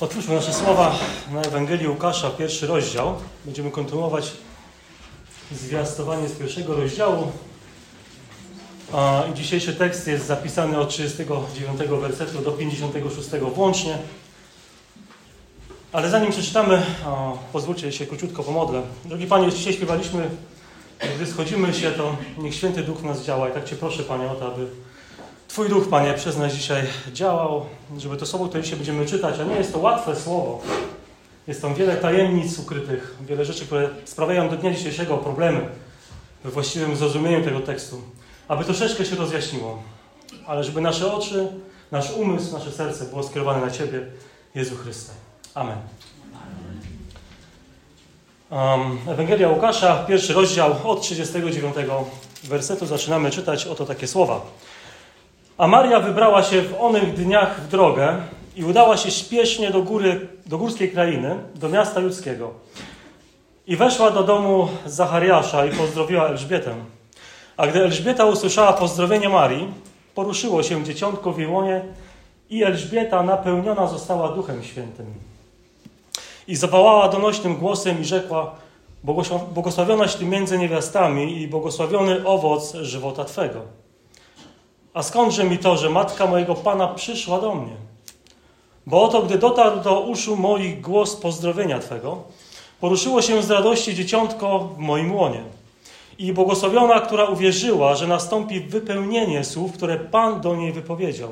Otwórzmy nasze słowa na Ewangelii Łukasza, pierwszy rozdział. Będziemy kontynuować zwiastowanie z pierwszego rozdziału. A dzisiejszy tekst jest zapisany od 39 wersetu do 56 włącznie. Ale zanim przeczytamy, o, pozwólcie się króciutko pomodlę. Drogi Panie, dzisiaj śpiewaliśmy, gdy schodzimy się, to niech Święty Duch nas działa. I tak Cię proszę, Panie, o to, aby Twój Duch, Panie, przez nas dzisiaj działał, żeby to słowo, które dzisiaj będziemy czytać, a nie jest to łatwe słowo. Jest tam wiele tajemnic ukrytych, wiele rzeczy, które sprawiają do dnia dzisiejszego problemy we właściwym zrozumieniu tego tekstu. Aby troszeczkę się rozjaśniło, ale żeby nasze oczy, nasz umysł, nasze serce było skierowane na Ciebie, Jezu Chryste. Amen. Um, Ewangelia Łukasza, pierwszy rozdział od 39 wersetu zaczynamy czytać oto takie słowa. A Maria wybrała się w onych dniach w drogę i udała się śpiesznie do góry, do górskiej krainy, do miasta ludzkiego. I weszła do domu Zachariasza i pozdrowiła Elżbietę. A gdy Elżbieta usłyszała pozdrowienie Marii, poruszyło się dzieciątko w jej łonie i Elżbieta napełniona została Duchem Świętym. I zawołała donośnym głosem i rzekła, błogosławionaś Ty między niewiastami i błogosławiony owoc żywota Twego. A skądże mi to, że matka mojego Pana przyszła do mnie? Bo oto, gdy dotarł do uszu moich głos pozdrowienia Twego, poruszyło się z radości dzieciątko w moim łonie. I błogosławiona, która uwierzyła, że nastąpi wypełnienie słów, które Pan do niej wypowiedział.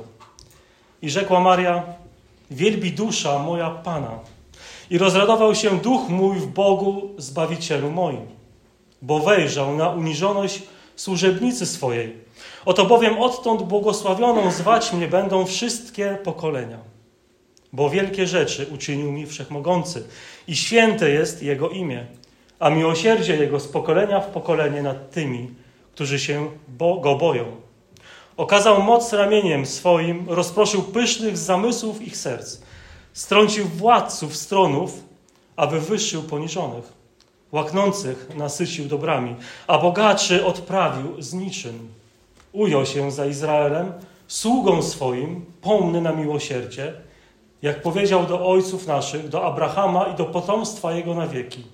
I rzekła Maria, wielbi dusza moja Pana. I rozradował się duch mój w Bogu, Zbawicielu moim, bo wejrzał na uniżoność służebnicy swojej. Oto bowiem odtąd błogosławioną zwać mnie będą wszystkie pokolenia. Bo wielkie rzeczy uczynił mi wszechmogący i święte jest Jego imię, a miłosierdzie Jego z pokolenia w pokolenie nad tymi, którzy się bo Go boją. Okazał moc ramieniem swoim, rozproszył pysznych zamysłów ich serc, strącił władców stronów, a wywyższył poniżonych. Łaknących nasycił dobrami, a bogaczy odprawił z niczym ujął się za Izraelem, sługą swoim, pomny na miłosierdzie, jak powiedział do ojców naszych, do Abrahama i do potomstwa jego na wieki.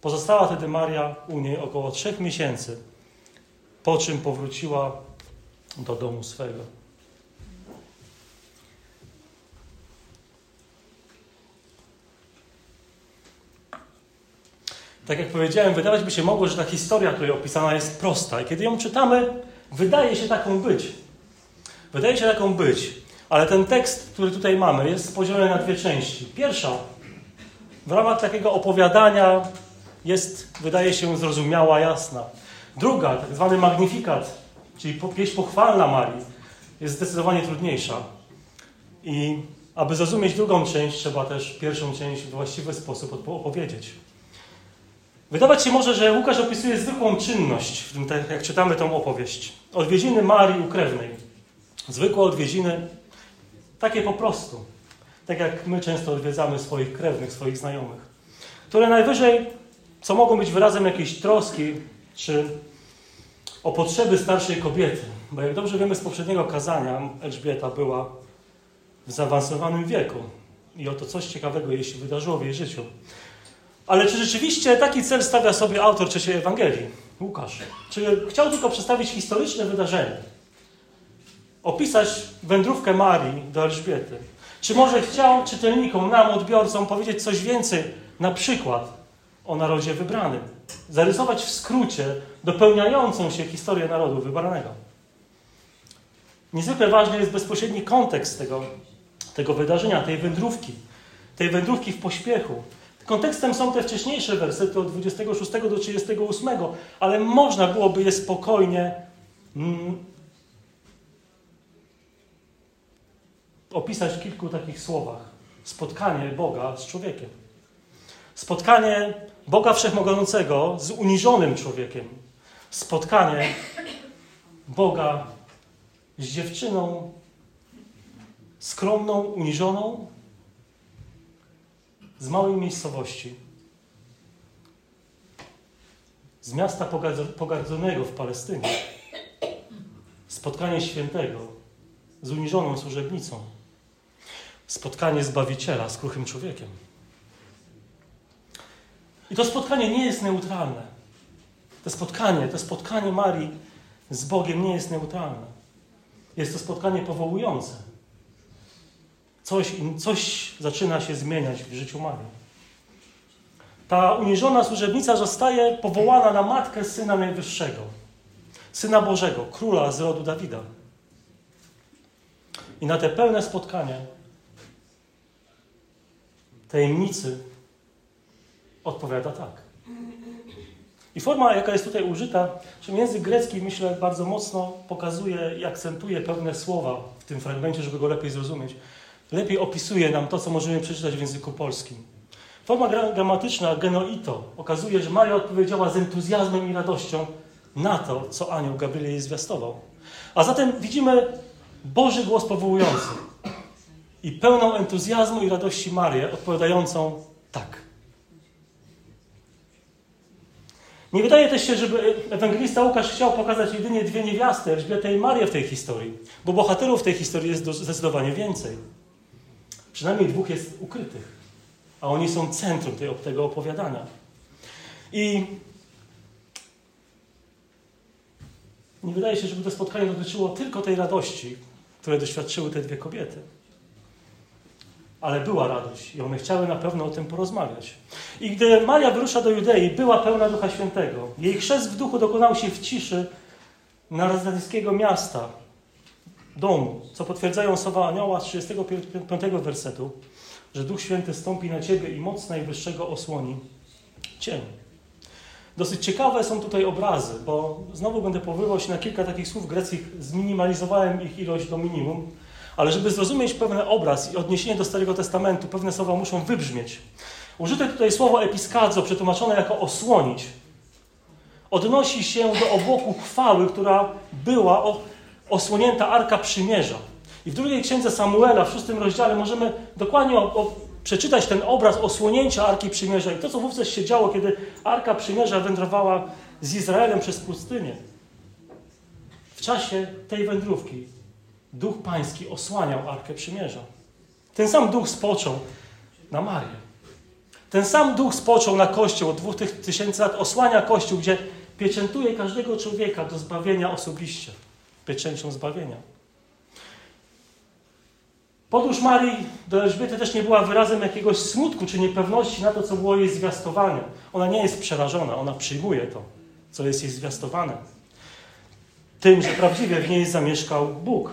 Pozostała wtedy Maria u niej około trzech miesięcy, po czym powróciła do domu swego. Tak jak powiedziałem, wydawać by się mogło, że ta historia tutaj opisana jest prosta. I kiedy ją czytamy, Wydaje się taką być. Wydaje się taką być. Ale ten tekst, który tutaj mamy, jest podzielony na dwie części. Pierwsza, w ramach takiego opowiadania, jest, wydaje się, zrozumiała, jasna. Druga, tak zwany magnifikat, czyli pieśń pochwalna Marii, jest zdecydowanie trudniejsza. I aby zrozumieć drugą część, trzeba też pierwszą część w właściwy sposób opowiedzieć. Wydawać się może, że Łukasz opisuje zwykłą czynność, w tym, jak czytamy tą opowieść. Odwiedziny Marii Ukrewnej. Zwykłe odwiedziny, takie po prostu. Tak jak my często odwiedzamy swoich krewnych, swoich znajomych. Które najwyżej, co mogą być wyrazem jakiejś troski, czy o potrzeby starszej kobiety. Bo jak dobrze wiemy z poprzedniego kazania, Elżbieta była w zaawansowanym wieku. I oto coś ciekawego jej się wydarzyło w jej życiu. Ale czy rzeczywiście taki cel stawia sobie autor trzeciej Ewangelii, Łukasz? Czy chciał tylko przedstawić historyczne wydarzenie? Opisać wędrówkę Marii do Elżbiety? Czy może chciał czytelnikom, nam, odbiorcom powiedzieć coś więcej, na przykład o narodzie wybranym? Zarysować w skrócie dopełniającą się historię narodu wybranego. Niezwykle ważny jest bezpośredni kontekst tego, tego wydarzenia, tej wędrówki, tej wędrówki w pośpiechu, Kontekstem są te wcześniejsze wersety od 26 do 38, ale można byłoby je spokojnie mm, opisać w kilku takich słowach. Spotkanie Boga z człowiekiem. Spotkanie Boga Wszechmogącego z uniżonym człowiekiem. Spotkanie Boga z dziewczyną skromną, uniżoną, z małej miejscowości, z miasta pogardzonego w Palestynie, spotkanie świętego z uniżoną służebnicą. spotkanie Zbawiciela z kruchym człowiekiem. I to spotkanie nie jest neutralne. To spotkanie, to spotkanie Marii z Bogiem nie jest neutralne. Jest to spotkanie powołujące. Coś, coś zaczyna się zmieniać w życiu Marii. Ta uniżona służebnica zostaje powołana na matkę Syna Najwyższego, Syna Bożego, Króla z rodu Dawida. I na te pełne spotkanie tajemnicy odpowiada tak. I forma, jaka jest tutaj użyta, że język grecki, myślę, bardzo mocno pokazuje i akcentuje pewne słowa w tym fragmencie, żeby go lepiej zrozumieć. Lepiej opisuje nam to, co możemy przeczytać w języku polskim. Forma gramatyczna genoito okazuje, że Maria odpowiedziała z entuzjazmem i radością na to, co anioł Gabriel jej zwiastował. A zatem widzimy Boży głos powołujący i pełną entuzjazmu i radości Marię odpowiadającą tak. Nie wydaje też się, żeby ewangelista Łukasz chciał pokazać jedynie dwie niewiasty, Elżbietę i Marię w tej historii, bo bohaterów w tej historii jest zdecydowanie więcej. Przynajmniej dwóch jest ukrytych, a oni są centrum tego opowiadania. I nie wydaje się, żeby to spotkanie dotyczyło tylko tej radości, które doświadczyły te dwie kobiety ale była radość i one chciały na pewno o tym porozmawiać. I gdy Maria wyrusza do Judei, była pełna Ducha Świętego. Jej chrzest w duchu dokonał się w ciszy nazaryckiego miasta, domu, co potwierdzają słowa anioła z 35 wersetu, że Duch Święty stąpi na ciebie i moc Najwyższego osłoni cień. Dosyć ciekawe są tutaj obrazy, bo znowu będę powoływał się na kilka takich słów greckich, zminimalizowałem ich ilość do minimum, ale żeby zrozumieć pewien obraz i odniesienie do Starego Testamentu, pewne słowa muszą wybrzmieć. Użyte tutaj słowo episkadzo, przetłumaczone jako osłonić, odnosi się do obłoku chwały, która była osłonięta Arka Przymierza. I w drugiej księdze Samuela, w szóstym rozdziale, możemy dokładnie o, o, przeczytać ten obraz osłonięcia Arki Przymierza i to, co wówczas się działo, kiedy Arka Przymierza wędrowała z Izraelem przez pustynię. W czasie tej wędrówki Duch Pański osłaniał Arkę Przymierza. Ten sam Duch spoczął na Marię. Ten sam Duch spoczął na Kościół od dwóch tysięcy lat, osłania Kościół, gdzie pieczętuje każdego człowieka do zbawienia osobiście. Pieczęcią zbawienia. Podróż Marii do Elżbiety też nie była wyrazem jakiegoś smutku czy niepewności na to, co było jej zwiastowane. Ona nie jest przerażona, ona przyjmuje to, co jest jej zwiastowane. Tym, że prawdziwie w niej zamieszkał Bóg.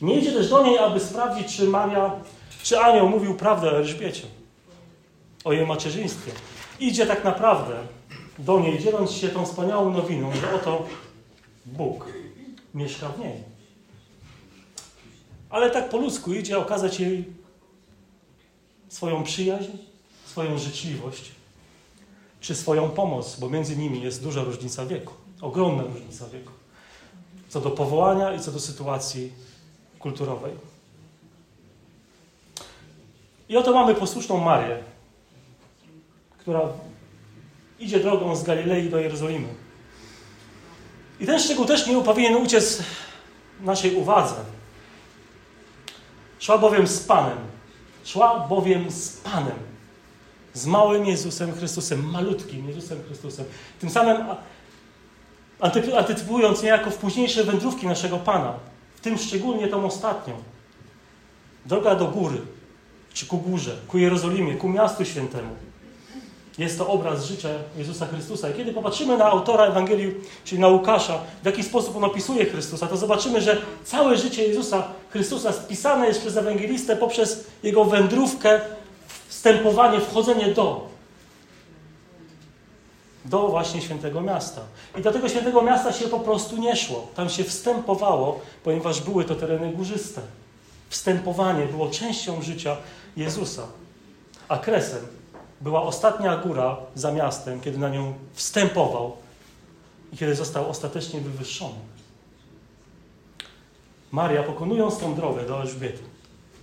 Nie idzie też do niej, aby sprawdzić, czy Maria, czy anioł mówił prawdę o Elżbiecie, o jej macierzyństwie. Idzie tak naprawdę do niej, dzieląc się tą wspaniałą nowiną, że oto Bóg mieszka w niej. Ale tak po ludzku idzie okazać jej swoją przyjaźń, swoją życzliwość, czy swoją pomoc, bo między nimi jest duża różnica wieku, ogromna różnica wieku. Co do powołania i co do sytuacji kulturowej. I oto mamy posłuszną Marię, która idzie drogą z Galilei do Jerozolimy. I ten szczegół też nie powinien uciec naszej uwadze. Szła bowiem z Panem. Szła bowiem z Panem. Z małym Jezusem Chrystusem, malutkim Jezusem Chrystusem. Tym samym antycypując niejako w późniejsze wędrówki naszego Pana tym szczególnie tą ostatnią. Droga do góry, czy ku górze, ku Jerozolimie, ku miastu świętemu. Jest to obraz życia Jezusa Chrystusa. I kiedy popatrzymy na autora Ewangelii, czyli na Łukasza, w jaki sposób on opisuje Chrystusa, to zobaczymy, że całe życie Jezusa Chrystusa spisane jest przez ewangelistę poprzez jego wędrówkę, wstępowanie, wchodzenie do do właśnie świętego miasta. I do tego świętego miasta się po prostu nie szło. Tam się wstępowało, ponieważ były to tereny górzyste. Wstępowanie było częścią życia Jezusa. A kresem była ostatnia góra za miastem, kiedy na nią wstępował i kiedy został ostatecznie wywyższony. Maria, pokonując tą drogę do Elżbiety,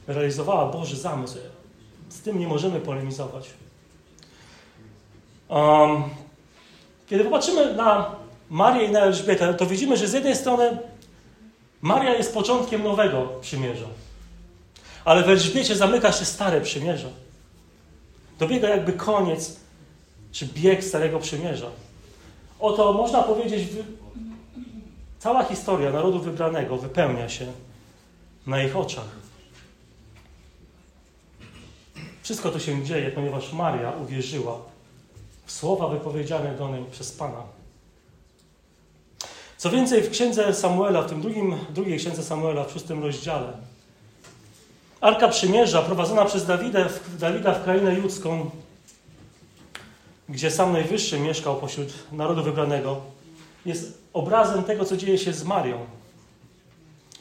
realizowała Boży zamysł. Z tym nie możemy polemizować. Um, kiedy popatrzymy na Marię i na Elżbietę, to widzimy, że z jednej strony Maria jest początkiem nowego przymierza. Ale w Elżbiecie zamyka się stare przymierze. Dobiega jakby koniec, czy bieg Starego Przymierza. Oto można powiedzieć, cała historia narodu wybranego wypełnia się na ich oczach. Wszystko to się dzieje, ponieważ Maria uwierzyła w słowa wypowiedziane do niej przez Pana. Co więcej, w księdze Samuela, w tym drugim, drugiej księdze Samuela, w szóstym rozdziale, Arka Przymierza, prowadzona przez Dawida, Dawida w krainę judzką, gdzie sam Najwyższy mieszkał pośród narodu wybranego, jest obrazem tego, co dzieje się z Marią.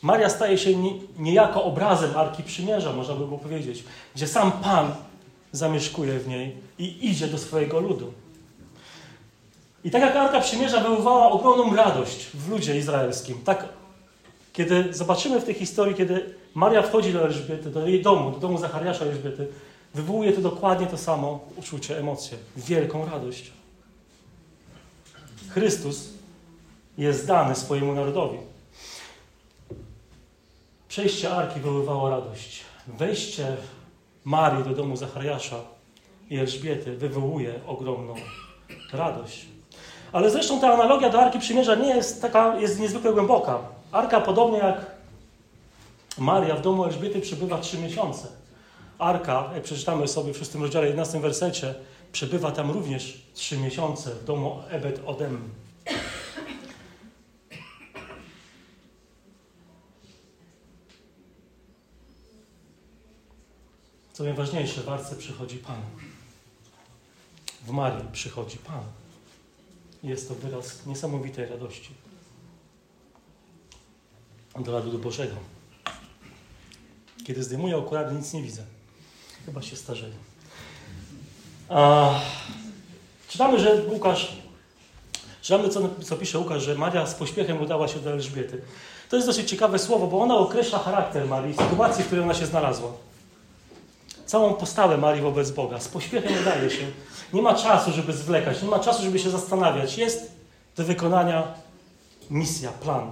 Maria staje się niejako obrazem Arki Przymierza, można by było powiedzieć, gdzie sam Pan zamieszkuje w niej i idzie do swojego ludu. I tak jak Arka Przymierza wywołała ogromną radość w ludzie izraelskim, tak kiedy zobaczymy w tej historii, kiedy Maria wchodzi do Elżbiety, do jej domu, do domu Zachariasza Elżbiety, wywołuje to dokładnie to samo uczucie, emocje, wielką radość. Chrystus jest dany swojemu narodowi. Przejście Arki wywoływało radość. Wejście Marii do domu Zachariasza i Elżbiety wywołuje ogromną radość. Ale zresztą ta analogia do Arki Przymierza nie jest taka, jest niezwykle głęboka. Arka, podobnie jak Maria w domu Elżbiety, przebywa trzy miesiące. Arka, jak przeczytamy sobie w szóstym rozdziale, 11 wersecie, przebywa tam również trzy miesiące w domu Ebed Odem. Co najważniejsze, w Arce przychodzi Pan. W Marii przychodzi Pan. Jest to wyraz niesamowitej radości dla ludu Bożego. Kiedy zdejmuję okulary, nic nie widzę. Chyba się starzeję. A, czytamy, że Łukasz, czytamy, co, co pisze Łukasz, że Maria z pośpiechem udała się do Elżbiety. To jest dosyć ciekawe słowo, bo ona określa charakter Marii, sytuacji, w której ona się znalazła. Całą postawę Marii wobec Boga. Z pośpiechem udaje się. Nie ma czasu, żeby zwlekać, nie ma czasu, żeby się zastanawiać. Jest do wykonania misja, plan.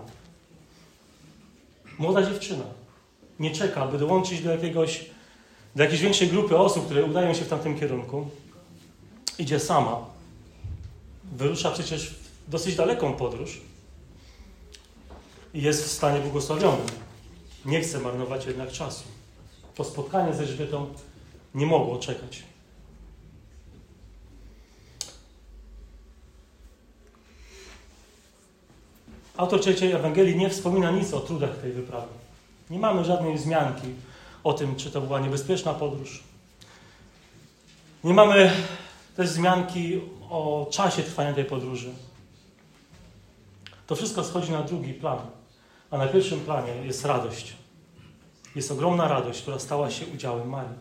Młoda dziewczyna nie czeka, by dołączyć do jakiegoś, do jakiejś większej grupy osób, które udają się w tamtym kierunku. Idzie sama. Wyrusza przecież w dosyć daleką podróż i jest w stanie błogosławionym. Nie chce marnować jednak czasu. To spotkanie ze Elżbietą nie mogło czekać. Autor trzeciej Ewangelii nie wspomina nic o trudach tej wyprawy. Nie mamy żadnej wzmianki o tym, czy to była niebezpieczna podróż. Nie mamy też wzmianki o czasie trwania tej podróży. To wszystko schodzi na drugi plan, a na pierwszym planie jest radość. Jest ogromna radość, która stała się udziałem Marii.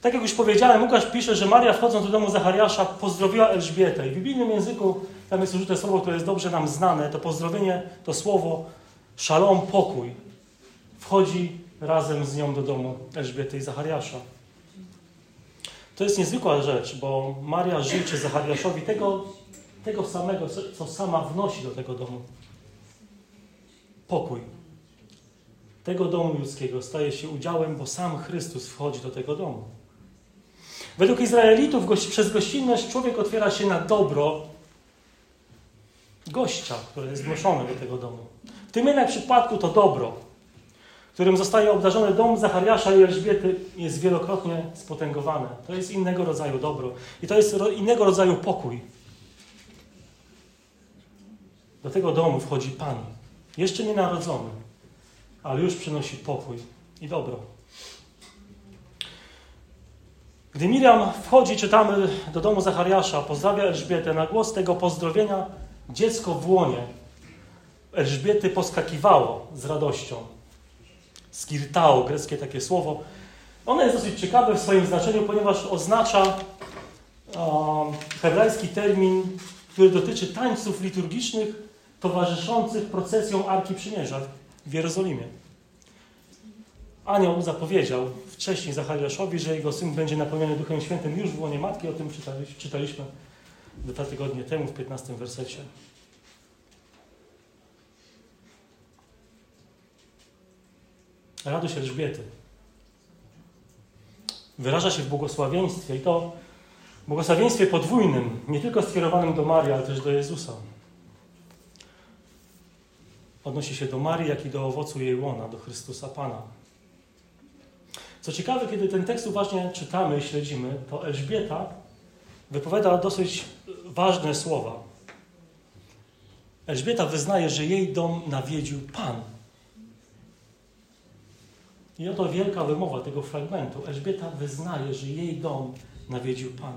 Tak jak już powiedziałem, Łukasz pisze, że Maria wchodząc do domu Zachariasza pozdrowiła Elżbietę. I w biblijnym języku tam jest użyte słowo, które jest dobrze nam znane. To pozdrowienie, to słowo szalom, pokój. Wchodzi razem z nią do domu Elżbiety i Zachariasza. To jest niezwykła rzecz, bo Maria życzy Zachariaszowi tego, tego samego, co sama wnosi do tego domu. Pokój. Tego domu ludzkiego staje się udziałem, bo sam Chrystus wchodzi do tego domu. Według Izraelitów przez gościnność człowiek otwiera się na dobro gościa, który jest wnoszony do tego domu. W tym jednak przypadku to dobro, którym zostaje obdarzony dom Zachariasza i Elżbiety, jest wielokrotnie spotęgowane. To jest innego rodzaju dobro. I to jest innego rodzaju pokój. Do tego domu wchodzi Pan, jeszcze nie narodzony, ale już przynosi pokój i dobro. Gdy Miriam wchodzi, czytamy do domu Zachariasza, pozdrawia Elżbietę, na głos tego pozdrowienia dziecko w łonie Elżbiety poskakiwało z radością. Skirtao, greckie takie słowo. Ono jest dosyć ciekawe w swoim znaczeniu, ponieważ oznacza um, hebrajski termin, który dotyczy tańców liturgicznych towarzyszących procesjom Arki Przymierza w Jerozolimie. Anioł zapowiedział wcześniej Zachariaszowi, że jego syn będzie napełniony Duchem Świętym już w łonie matki. O tym czytaliśmy dwa tygodnie temu w 15 wersecie. Radość Elżbiety wyraża się w błogosławieństwie i to błogosławieństwie podwójnym, nie tylko skierowanym do Marii, ale też do Jezusa. Odnosi się do Marii, jak i do owocu jej łona, do Chrystusa Pana. Co ciekawe, kiedy ten tekst uważnie czytamy i śledzimy, to Elżbieta wypowiada dosyć ważne słowa. Elżbieta wyznaje, że jej dom nawiedził Pan. I oto wielka wymowa tego fragmentu. Elżbieta wyznaje, że jej dom nawiedził Pan.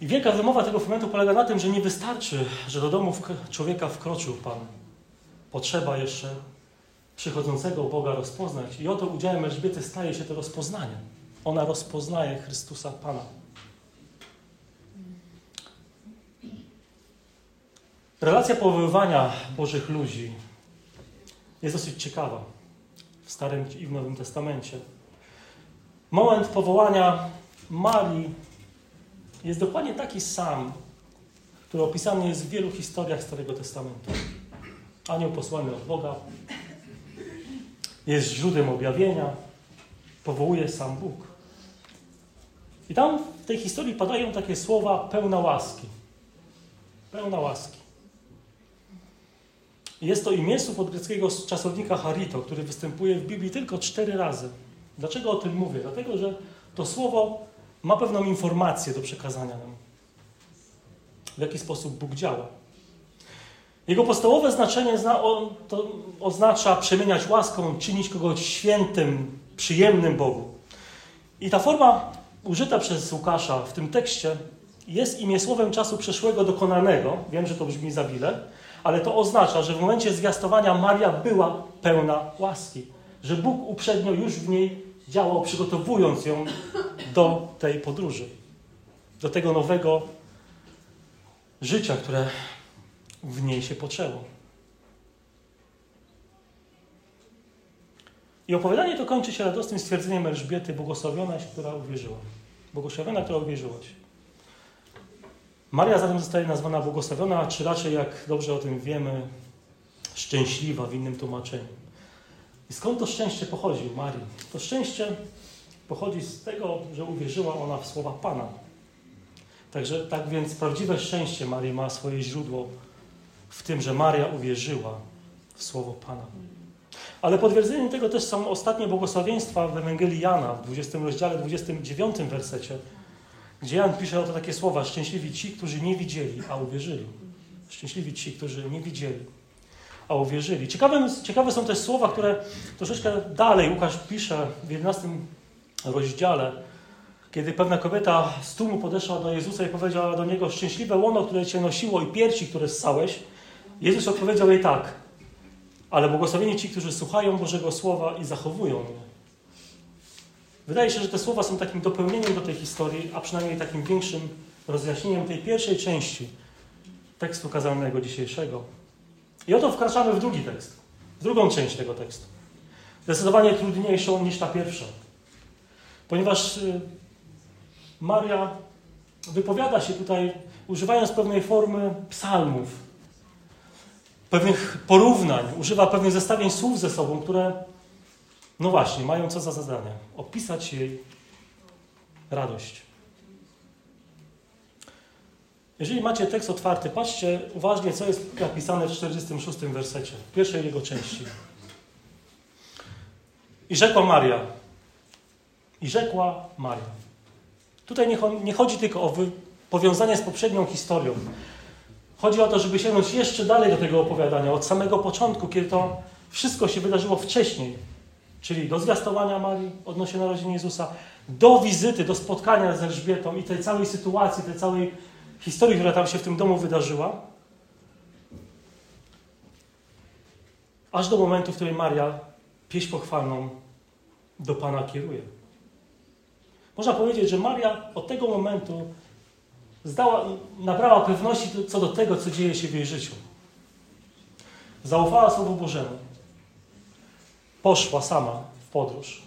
I wielka wymowa tego fragmentu polega na tym, że nie wystarczy, że do domu człowieka wkroczył Pan. Potrzeba jeszcze przychodzącego Boga rozpoznać. I oto udziałem Elżbiety staje się to rozpoznanie. Ona rozpoznaje Chrystusa Pana. Relacja powoływania Bożych ludzi jest dosyć ciekawa w Starym i w Nowym Testamencie. Moment powołania Marii jest dokładnie taki sam, który opisany jest w wielu historiach Starego Testamentu. Anioł posłany od Boga jest źródłem objawienia, powołuje sam Bóg. I tam w tej historii padają takie słowa pełna łaski. Pełna łaski. Jest to imię od greckiego czasownika harito, który występuje w Biblii tylko cztery razy. Dlaczego o tym mówię? Dlatego, że to słowo ma pewną informację do przekazania nam. W jaki sposób Bóg działa. Jego podstawowe znaczenie to oznacza przemieniać łaską, czynić kogoś świętym, przyjemnym Bogu. I ta forma użyta przez Łukasza w tym tekście jest imię słowem czasu przeszłego dokonanego. Wiem, że to brzmi zabile, ale to oznacza, że w momencie zwiastowania Maria była pełna łaski. Że Bóg uprzednio już w niej działał, przygotowując ją do tej podróży. Do tego nowego życia, które w niej się poczęło. I opowiadanie to kończy się radosnym stwierdzeniem Elżbiety, błogosławionaś, która uwierzyła. Błogosławiona, która uwierzyłaś. Maria zatem zostaje nazwana błogosławiona, czy raczej, jak dobrze o tym wiemy, szczęśliwa w innym tłumaczeniu. I skąd to szczęście pochodzi u Marii? To szczęście pochodzi z tego, że uwierzyła ona w słowa Pana. Także tak więc prawdziwe szczęście Marii ma swoje źródło w tym, że Maria uwierzyła w słowo Pana. Ale potwierdzeniem tego też są ostatnie błogosławieństwa w Ewangelii Jana w 20 rozdziale, 29 wersecie, gdzie Jan pisze oto takie słowa: Szczęśliwi ci, którzy nie widzieli, a uwierzyli. Szczęśliwi ci, którzy nie widzieli, a uwierzyli. Ciekawe, ciekawe są też słowa, które troszeczkę dalej Łukasz pisze w 11 rozdziale, kiedy pewna kobieta z tłumu podeszła do Jezusa i powiedziała do Niego, szczęśliwe łono, które Cię nosiło i piersi, które ssałeś. Jezus odpowiedział jej tak, ale błogosławieni ci, którzy słuchają Bożego Słowa i zachowują. Wydaje się, że te słowa są takim dopełnieniem do tej historii, a przynajmniej takim większym rozjaśnieniem tej pierwszej części tekstu kazalnego dzisiejszego. I oto wkraczamy w drugi tekst, w drugą część tego tekstu. Zdecydowanie trudniejszą niż ta pierwsza. Ponieważ y, Maria wypowiada się tutaj, używając pewnej formy psalmów, pewnych porównań, używa pewnych zestawień słów ze sobą, które, no właśnie, mają co za zadanie? Opisać jej radość. Jeżeli macie tekst otwarty, patrzcie uważnie, co jest napisane w 46 wersecie, w pierwszej jego części. I rzekła Maria. I rzekła Maria. Tutaj nie, nie chodzi tylko o powiązanie z poprzednią historią. Chodzi o to, żeby sięgnąć jeszcze dalej do tego opowiadania, od samego początku, kiedy to wszystko się wydarzyło wcześniej, czyli do zwiastowania Marii odnośnie narodzin Jezusa, do wizyty, do spotkania z Elżbietą i tej całej sytuacji, tej całej historii, która tam się w tym domu wydarzyła, aż do momentu, w którym Maria pieśń pochwalną do Pana kieruje. Można powiedzieć, że Maria od tego momentu zdała, nabrała pewności co do tego, co dzieje się w jej życiu. Zaufała Słowu Bożemu. Poszła sama w podróż.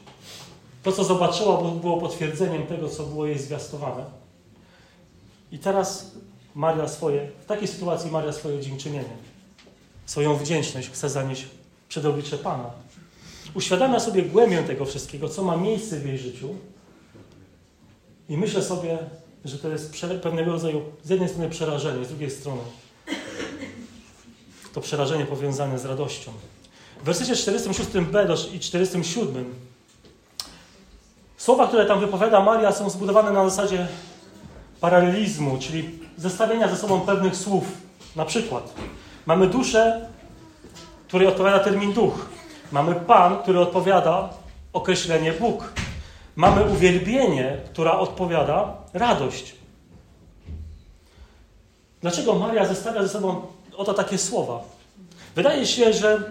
To, co zobaczyła, było potwierdzeniem tego, co było jej zwiastowane. I teraz Maria swoje, w takiej sytuacji Maria swoje dziękczynienie, swoją wdzięczność chce zanieść przed oblicze Pana. uświadamia sobie głębię tego wszystkiego, co ma miejsce w jej życiu i myślę sobie, że to jest pewnego rodzaju z jednej strony przerażenie, z drugiej strony to przerażenie powiązane z radością. W wersecie 46b i 47 słowa, które tam wypowiada Maria, są zbudowane na zasadzie paralelizmu, czyli zestawienia ze sobą pewnych słów. Na przykład mamy duszę, której odpowiada termin duch. Mamy Pan, który odpowiada określenie Bóg. Mamy uwielbienie, która odpowiada radość. Dlaczego Maria zestawia ze sobą oto takie słowa? Wydaje się, że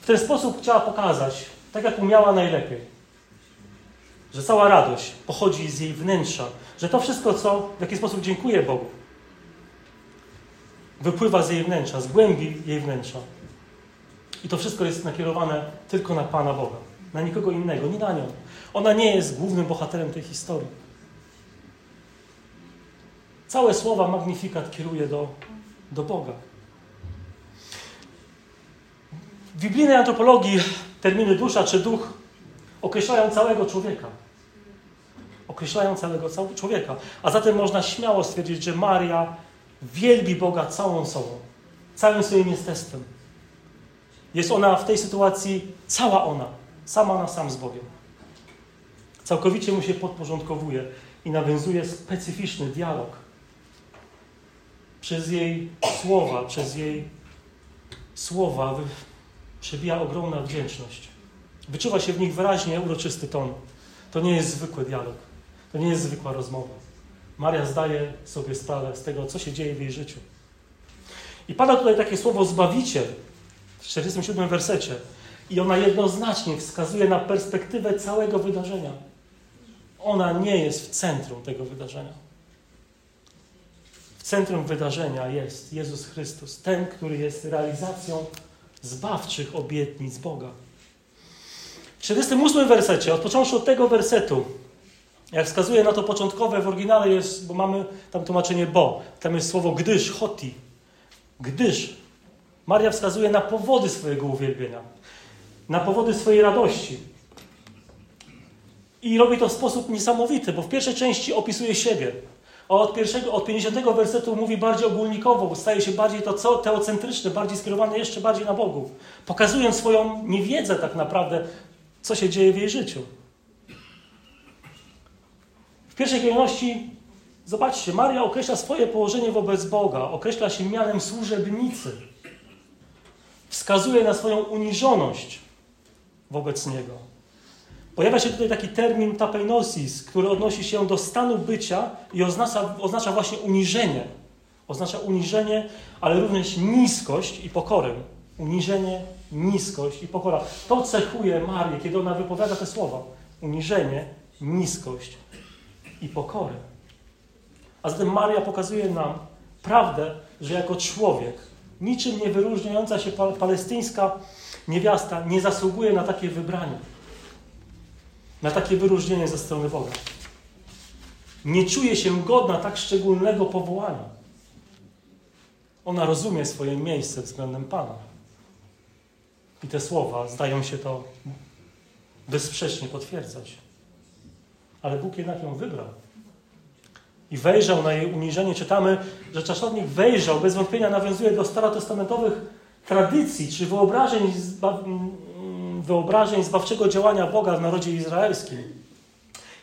w ten sposób chciała pokazać, tak jak umiała najlepiej, że cała radość pochodzi z jej wnętrza, że to wszystko, co w jaki sposób dziękuję Bogu, wypływa z jej wnętrza, z głębi jej wnętrza. I to wszystko jest nakierowane tylko na Pana Boga, na nikogo innego, nie na nią. Ona nie jest głównym bohaterem tej historii. Całe słowa magnifikat kieruje do, do Boga. W biblijnej antropologii terminy dusza czy duch określają całego człowieka. Określają całego człowieka. A zatem można śmiało stwierdzić, że Maria wielbi Boga całą sobą, całym swoim jestestwem. Jest ona w tej sytuacji cała ona, sama na sam z Bogiem. Całkowicie mu się podporządkowuje i nawiązuje specyficzny dialog. Przez jej słowa, przez jej słowa przebija ogromna wdzięczność. Wyczuwa się w nich wyraźnie uroczysty ton. To nie jest zwykły dialog. To nie jest zwykła rozmowa. Maria zdaje sobie sprawę z tego, co się dzieje w jej życiu. I pada tutaj takie słowo zbawiciel w 47 wersecie. I ona jednoznacznie wskazuje na perspektywę całego wydarzenia. Ona nie jest w centrum tego wydarzenia. W centrum wydarzenia jest Jezus Chrystus, ten, który jest realizacją zbawczych obietnic Boga. W 48 wersecie, odpocząwszy od tego wersetu, jak wskazuje na to początkowe w oryginale jest, bo mamy tam tłumaczenie bo, tam jest słowo gdyż, hoti. Gdyż. Maria wskazuje na powody swojego uwielbienia, na powody swojej radości. I robi to w sposób niesamowity, bo w pierwszej części opisuje siebie. Od, pierwszego, od 50 wersetu mówi bardziej ogólnikowo, staje się bardziej to co teocentryczne, bardziej skierowane jeszcze bardziej na Bogu, pokazując swoją niewiedzę tak naprawdę, co się dzieje w jej życiu. W pierwszej kolejności, zobaczcie, Maria określa swoje położenie wobec Boga, określa się mianem służebnicy, wskazuje na swoją uniżoność wobec Niego. Pojawia się tutaj taki termin tapeinosis, który odnosi się do stanu bycia i oznacza, oznacza właśnie uniżenie. Oznacza uniżenie, ale również niskość i pokorę. Uniżenie, niskość i pokora. To cechuje Marię, kiedy ona wypowiada te słowa. Uniżenie, niskość i pokorę. A zatem Maria pokazuje nam prawdę, że jako człowiek, niczym nie wyróżniająca się palestyńska niewiasta, nie zasługuje na takie wybranie na takie wyróżnienie ze strony Boga. Nie czuje się godna tak szczególnego powołania. Ona rozumie swoje miejsce względem Pana. I te słowa zdają się to bezsprzecznie potwierdzać. Ale Bóg jednak ją wybrał. I wejrzał na jej uniżenie. Czytamy, że czasownik wejrzał, bez wątpienia nawiązuje do starotestamentowych tradycji czy wyobrażeń wyobrażeń zbawczego działania Boga w narodzie izraelskim.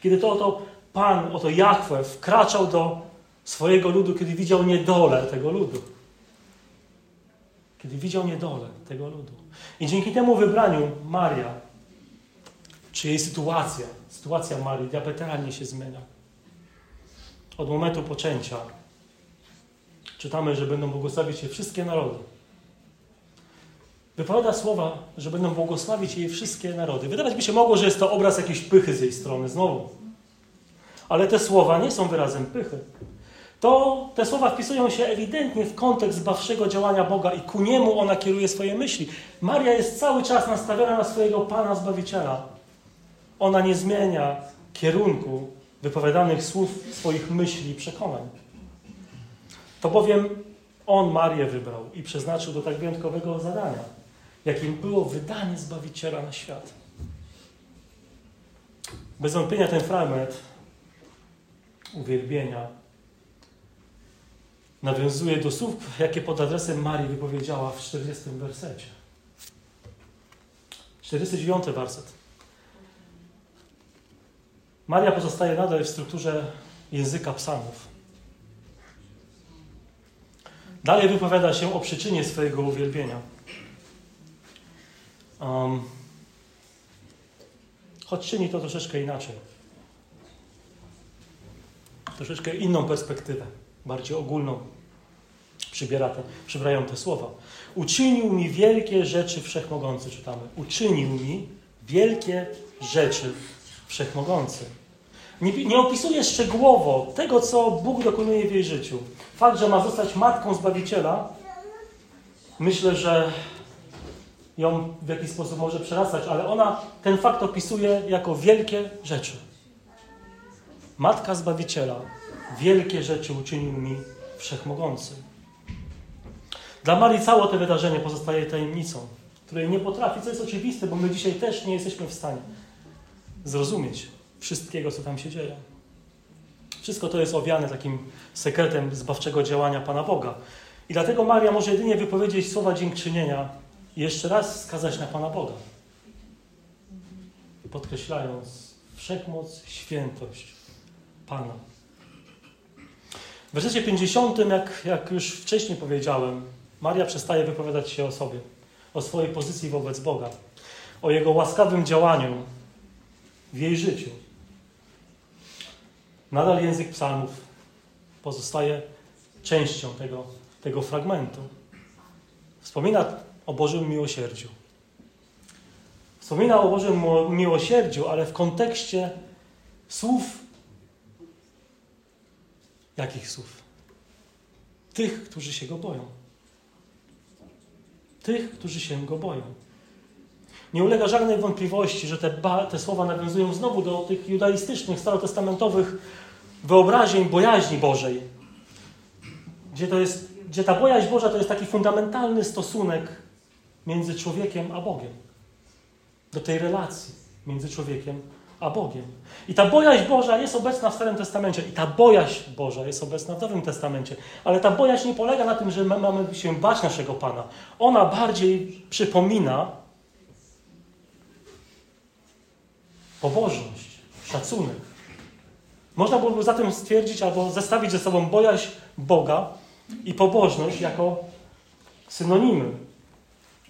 Kiedy to oto Pan, oto Jahwe wkraczał do swojego ludu, kiedy widział niedolę tego ludu. Kiedy widział niedolę tego ludu. I dzięki temu wybraniu Maria, czy jej sytuacja, sytuacja Marii diametralnie się zmienia. Od momentu poczęcia czytamy, że będą błogosławić się wszystkie narody wypowiada słowa, że będą błogosławić jej wszystkie narody. Wydawać by się mogło, że jest to obraz jakiejś pychy z jej strony znowu. Ale te słowa nie są wyrazem pychy. To te słowa wpisują się ewidentnie w kontekst bawszego działania Boga i ku niemu ona kieruje swoje myśli. Maria jest cały czas nastawiona na swojego Pana Zbawiciela. Ona nie zmienia kierunku wypowiadanych słów, swoich myśli i przekonań. To bowiem On Marię wybrał i przeznaczył do tak wyjątkowego zadania jakim było wydanie Zbawiciela na świat. Bez wątpienia ten fragment uwielbienia nawiązuje do słów, jakie pod adresem Marii wypowiedziała w 40 wersecie. 49 werset. Maria pozostaje nadal w strukturze języka psalmów. Dalej wypowiada się o przyczynie swojego uwielbienia. Um, choć czyni to troszeczkę inaczej. Troszeczkę inną perspektywę, bardziej ogólną przybiera te, przybrają te słowa. Uczynił mi wielkie rzeczy wszechmogący, czytamy. Uczynił mi wielkie rzeczy wszechmogący. Nie, nie opisuje szczegółowo tego, co Bóg dokonuje w jej życiu. Fakt, że ma zostać matką Zbawiciela, myślę, że ją w jakiś sposób może przerastać, ale ona ten fakt opisuje jako wielkie rzeczy. Matka Zbawiciela, wielkie rzeczy uczynił mi Wszechmogący. Dla Marii całe to wydarzenie pozostaje tajemnicą, której nie potrafi, co jest oczywiste, bo my dzisiaj też nie jesteśmy w stanie zrozumieć wszystkiego, co tam się dzieje. Wszystko to jest owiane takim sekretem zbawczego działania Pana Boga. I dlatego Maria może jedynie wypowiedzieć słowa dziękczynienia jeszcze raz skazać na Pana Boga. Podkreślając wszechmoc, świętość Pana. W wersecie 50, jak, jak już wcześniej powiedziałem, Maria przestaje wypowiadać się o sobie, o swojej pozycji wobec Boga, o Jego łaskawym działaniu w jej życiu. Nadal język psalmów pozostaje częścią tego, tego fragmentu. Wspomina o Bożym miłosierdziu. Wspomina o Bożym miłosierdziu, ale w kontekście słów. Jakich słów? Tych, którzy się go boją. Tych, którzy się go boją. Nie ulega żadnej wątpliwości, że te, te słowa nawiązują znowu do tych judaistycznych, starotestamentowych wyobrażeń bojaźni Bożej. Gdzie, to jest, gdzie ta bojaźń Boża to jest taki fundamentalny stosunek między człowiekiem a Bogiem. Do tej relacji między człowiekiem a Bogiem. I ta bojaźń Boża jest obecna w Starym Testamencie. I ta bojaźń Boża jest obecna w Nowym Testamencie. Ale ta bojaźń nie polega na tym, że my mamy się bać naszego Pana. Ona bardziej przypomina pobożność, szacunek. Można byłoby zatem stwierdzić albo zestawić ze sobą bojaźń Boga i pobożność jako synonimy.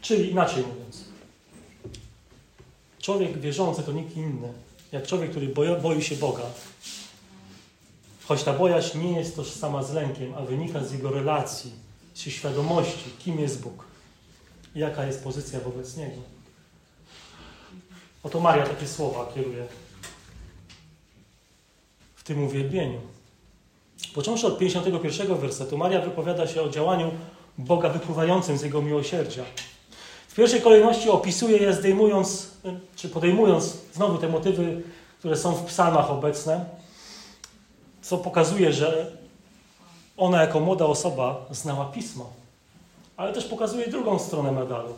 Czyli inaczej mówiąc, człowiek wierzący to nikt inny, jak człowiek, który boi, się Boga. Choć ta bojaźń nie jest tożsama z lękiem, a wynika z jego relacji, z świadomości, kim jest Bóg jaka jest pozycja wobec Niego. Oto Maria takie słowa kieruje w tym uwielbieniu. Począwszy od 51 wersetu, Maria wypowiada się o działaniu Boga wypływającym z Jego miłosierdzia. Pierwszej kolejności opisuje je zdejmując, czy podejmując znowu te motywy, które są w psalmach obecne, co pokazuje, że ona jako młoda osoba znała Pismo. Ale też pokazuje drugą stronę medalu.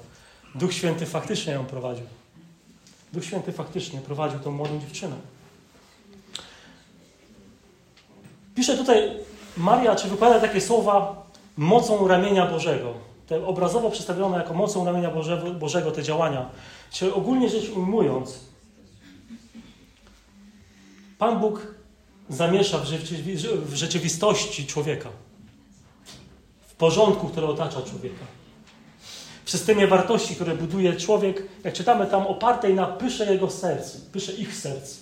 Duch Święty faktycznie ją prowadził. Duch Święty faktycznie prowadził tą młodą dziewczynę. Pisze tutaj Maria, czy wypowiada takie słowa mocą ramienia Bożego. Te obrazowo przedstawione jako mocą ramienia Bożego, Bożego te działania. Czyli ogólnie rzecz ujmując, Pan Bóg zamiesza w, rzeczywistości człowieka. W porządku, który otacza człowieka w systemie wartości, które buduje człowiek, jak czytamy tam, opartej na pysze jego serc, pysze ich serc.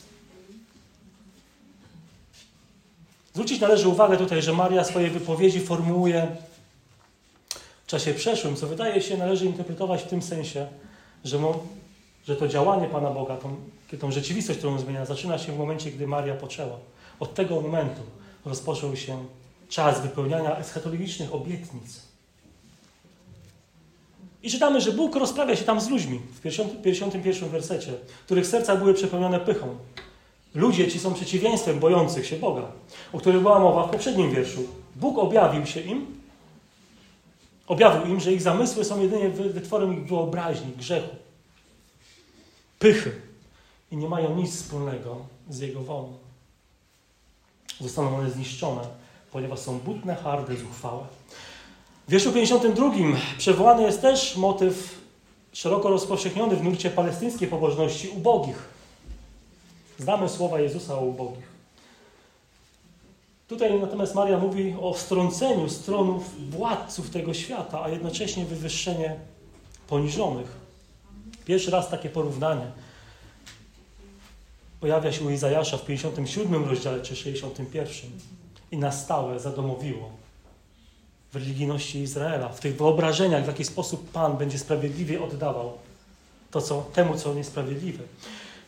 Zwrócić należy uwagę tutaj, że Maria swoje wypowiedzi formułuje czasie przeszłym, co wydaje się należy interpretować w tym sensie, że, mo, że to działanie Pana Boga, tą, tą rzeczywistość, którą zmienia, zaczyna się w momencie, gdy Maria poczęła. Od tego momentu rozpoczął się czas wypełniania eschatologicznych obietnic. I czytamy, że Bóg rozprawia się tam z ludźmi w 51 wersecie, których serca były przepełnione pychą. Ludzie ci są przeciwieństwem bojących się Boga, o których była mowa w poprzednim wierszu. Bóg objawił się im, Objawił im, że ich zamysły są jedynie wytworem ich wyobraźni, grzechu, pychy i nie mają nic wspólnego z Jego wolą. Zostaną one zniszczone, ponieważ są butne, harde, zuchwałe. W wierszu 52 przywołany jest też motyw szeroko rozpowszechniony w nurcie palestyńskiej pobożności ubogich. Znamy słowa Jezusa o ubogich. Tutaj natomiast Maria mówi o strąceniu stronów władców tego świata, a jednocześnie wywyższenie poniżonych. Pierwszy raz takie porównanie pojawia się u Izajasza w 57 rozdziale czy 61 i na stałe zadomowiło w religijności Izraela, w tych wyobrażeniach, w jaki sposób Pan będzie sprawiedliwie oddawał to, co, temu, co niesprawiedliwe.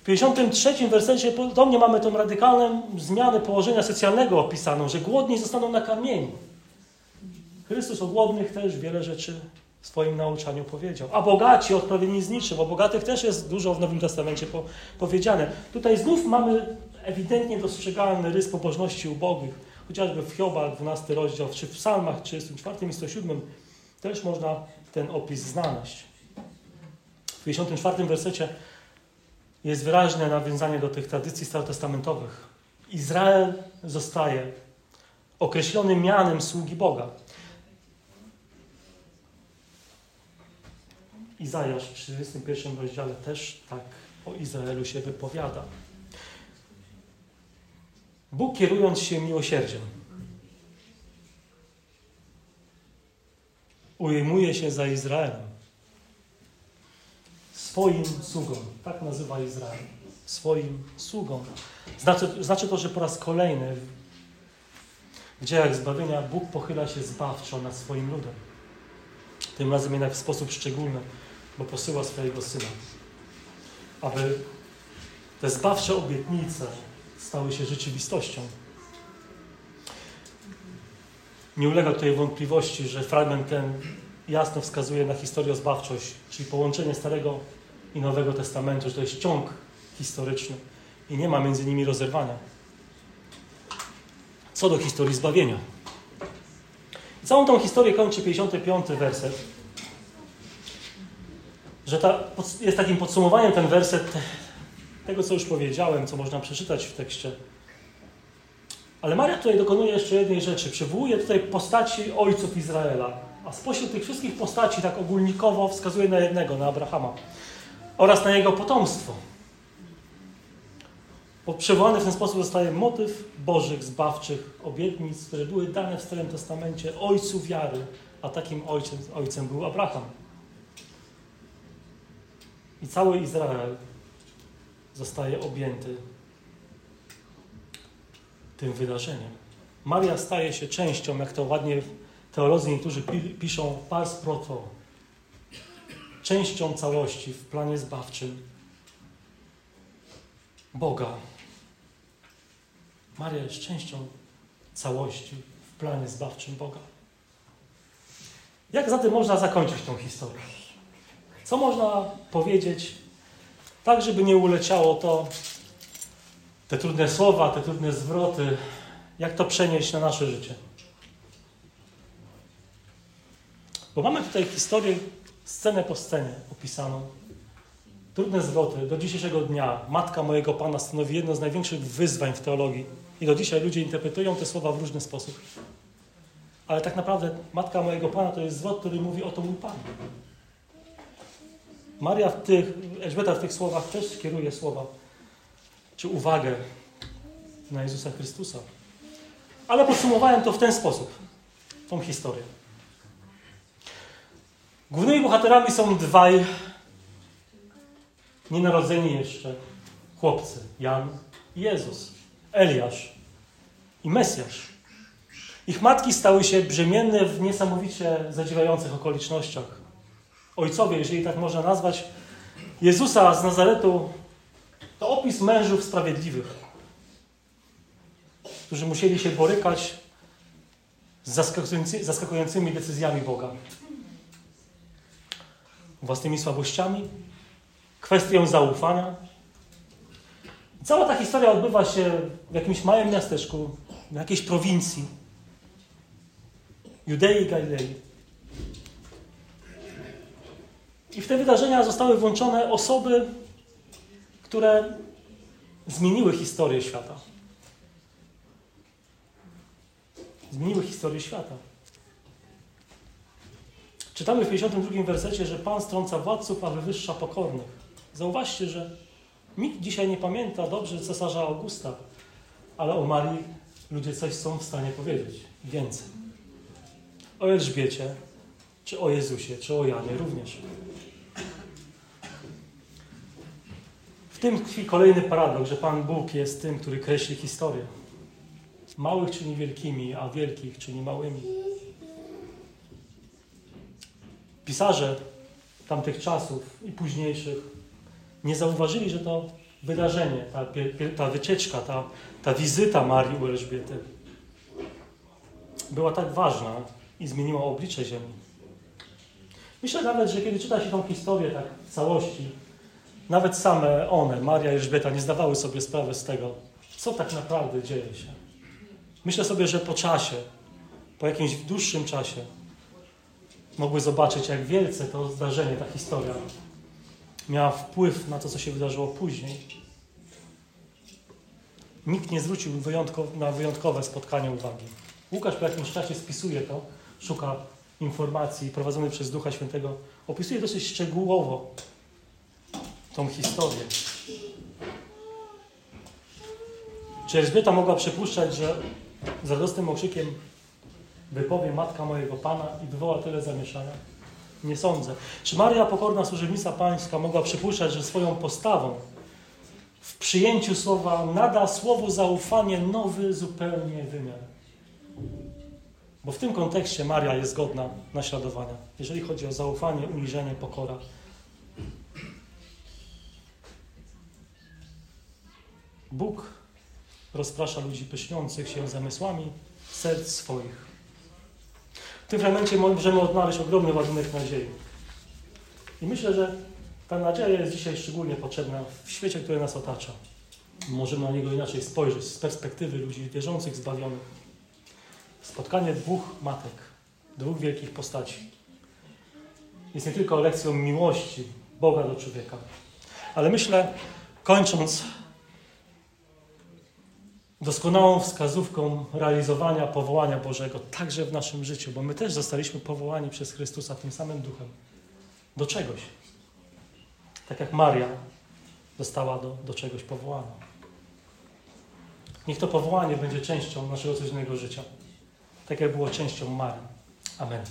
W 53 wersecie podobnie mamy tą radykalną zmianę położenia socjalnego opisaną, że głodni zostaną nakarmieni. Chrystus o głodnych też wiele rzeczy w swoim nauczaniu powiedział. A bogaci odpowiedni z niczym. O bogatych też jest dużo w Nowym Testamencie po, powiedziane. Tutaj znów mamy ewidentnie dostrzegalny rys pobożności ubogich. Chociażby w Hioba 12 rozdział, czy w Psalmach 34 i 107 też można ten opis znaleźć. W 54 wersecie jest wyraźne nawiązanie do tych tradycji starotestamentowych. Izrael zostaje określony mianem sługi Boga. Izajasz w 31 rozdziale też tak o Izraelu się wypowiada. Bóg kierując się miłosierdziem ujmuje się za Izraelem swoim sługą. Tak nazywa Izrael. Swoim sługą. Znaczy, znaczy to, że po raz kolejny w dziejach zbawienia Bóg pochyla się zbawczo nad swoim ludem. Tym razem jednak w sposób szczególny, bo posyła swojego Syna. Aby te zbawcze obietnice stały się rzeczywistością. Nie ulega tutaj wątpliwości, że fragment ten jasno wskazuje na historię zbawczość, czyli połączenie Starego i Nowego Testamentu, że to jest ciąg historyczny i nie ma między nimi rozerwania. Co do historii zbawienia. całą tą historię kończy 55 werset, że ta, jest takim podsumowaniem ten werset tego, co już powiedziałem, co można przeczytać w tekście. Ale Maria tutaj dokonuje jeszcze jednej rzeczy. Przywołuje tutaj postaci ojców Izraela. A spośród tych wszystkich postaci, tak ogólnikowo, wskazuje na jednego, na Abrahama oraz na jego potomstwo. Bo przywołany w ten sposób zostaje motyw Bożych, zbawczych obietnic, które były dane w Starym Testamencie ojcu wiary, a takim ojcem, ojcem był Abraham. I cały Izrael zostaje objęty tym wydarzeniem. Maria staje się częścią, jak to ładnie teolodzy niektórzy piszą, pars proto, częścią całości w planie zbawczym Boga. Maria jest częścią całości w planie zbawczym Boga. Jak zatem można zakończyć tą historię? Co można powiedzieć, tak żeby nie uleciało to, te trudne słowa, te trudne zwroty, jak to przenieść na nasze życie? Bo mamy tutaj historię scenę po scenie opisaną. Trudne zwroty. Do dzisiejszego dnia matka mojego Pana stanowi jedno z największych wyzwań w teologii. I do dzisiaj ludzie interpretują te słowa w różny sposób. Ale tak naprawdę matka mojego Pana to jest zwrot, który mówi o to mój Pan. Maria w tych, Elżbieta w tych słowach też kieruje słowa, czy uwagę na Jezusa Chrystusa. Ale podsumowałem to w ten sposób, tą historię. Głównymi bohaterami są dwaj nienarodzeni jeszcze chłopcy, Jan i Jezus, Eliasz i Mesjasz. Ich matki stały się brzemienne w niesamowicie zadziwiających okolicznościach. Ojcowie, jeżeli tak można nazwać, Jezusa z Nazaretu to opis mężów sprawiedliwych, którzy musieli się borykać z zaskakującymi decyzjami Boga własnymi słabościami, kwestią zaufania. Cała ta historia odbywa się w jakimś małym miasteczku, w jakiejś prowincji Judei i Galilei. I w te wydarzenia zostały włączone osoby, które zmieniły historię świata. Zmieniły historię świata. Czytamy w 52 wersecie, że Pan strąca władców, a wywyższa pokornych. Zauważcie, że nikt dzisiaj nie pamięta dobrze cesarza Augusta, ale o Marii ludzie coś są w stanie powiedzieć. Więcej. O Elżbiecie, czy o Jezusie, czy o Janie również. W tym tkwi kolejny paradoks, że Pan Bóg jest tym, który kreśli historię. Małych czyni wielkimi, a wielkich czyni małymi. Pisarze tamtych czasów i późniejszych nie zauważyli, że to wydarzenie, ta, ta wycieczka, ta, ta wizyta Marii u Elżbiety była tak ważna i zmieniła oblicze Ziemi. Myślę nawet, że kiedy czyta się tą historię tak w całości, nawet same one, Maria i Elżbieta, nie zdawały sobie sprawy z tego, co tak naprawdę dzieje się. Myślę sobie, że po czasie, po jakimś dłuższym czasie, mogły zobaczyć, jak wielce to zdarzenie, ta historia miała wpływ na to, co się wydarzyło później. Nikt nie zwrócił na wyjątkowe spotkanie uwagi. Łukasz po jakimś czasie spisuje to, szuka informacji prowadzony przez Ducha Świętego, opisuje dosyć szczegółowo tą historię. Czy Elżbieta mogła przypuszczać, że z radosnym okrzykiem wypowie matka mojego Pana i wywoła tyle zamieszania? Nie sądzę. Czy Maria, pokorna służebnica pańska, mogła przypuszczać, że swoją postawą w przyjęciu słowa nada słowu zaufanie nowy zupełnie wymiar? Bo w tym kontekście Maria jest godna naśladowania, jeżeli chodzi o zaufanie, uniżenie, pokora. Bóg rozprasza ludzi pyszniących się zamysłami serc swoich. W tym fragmencie możemy odnaleźć ogromny ładunek nadziei. I myślę, że ta nadzieja jest dzisiaj szczególnie potrzebna w świecie, który nas otacza. Możemy na niego inaczej spojrzeć z perspektywy ludzi wierzących, zbawionych. Spotkanie dwóch matek, dwóch wielkich postaci jest nie tylko lekcją miłości Boga do człowieka, ale myślę, kończąc doskonałą wskazówką realizowania powołania Bożego także w naszym życiu, bo my też zostaliśmy powołani przez Chrystusa tym samym duchem do czegoś. Tak jak Maria została do, do czegoś powołana. Niech to powołanie będzie częścią naszego codziennego życia, tak jak było częścią Marii. Amen.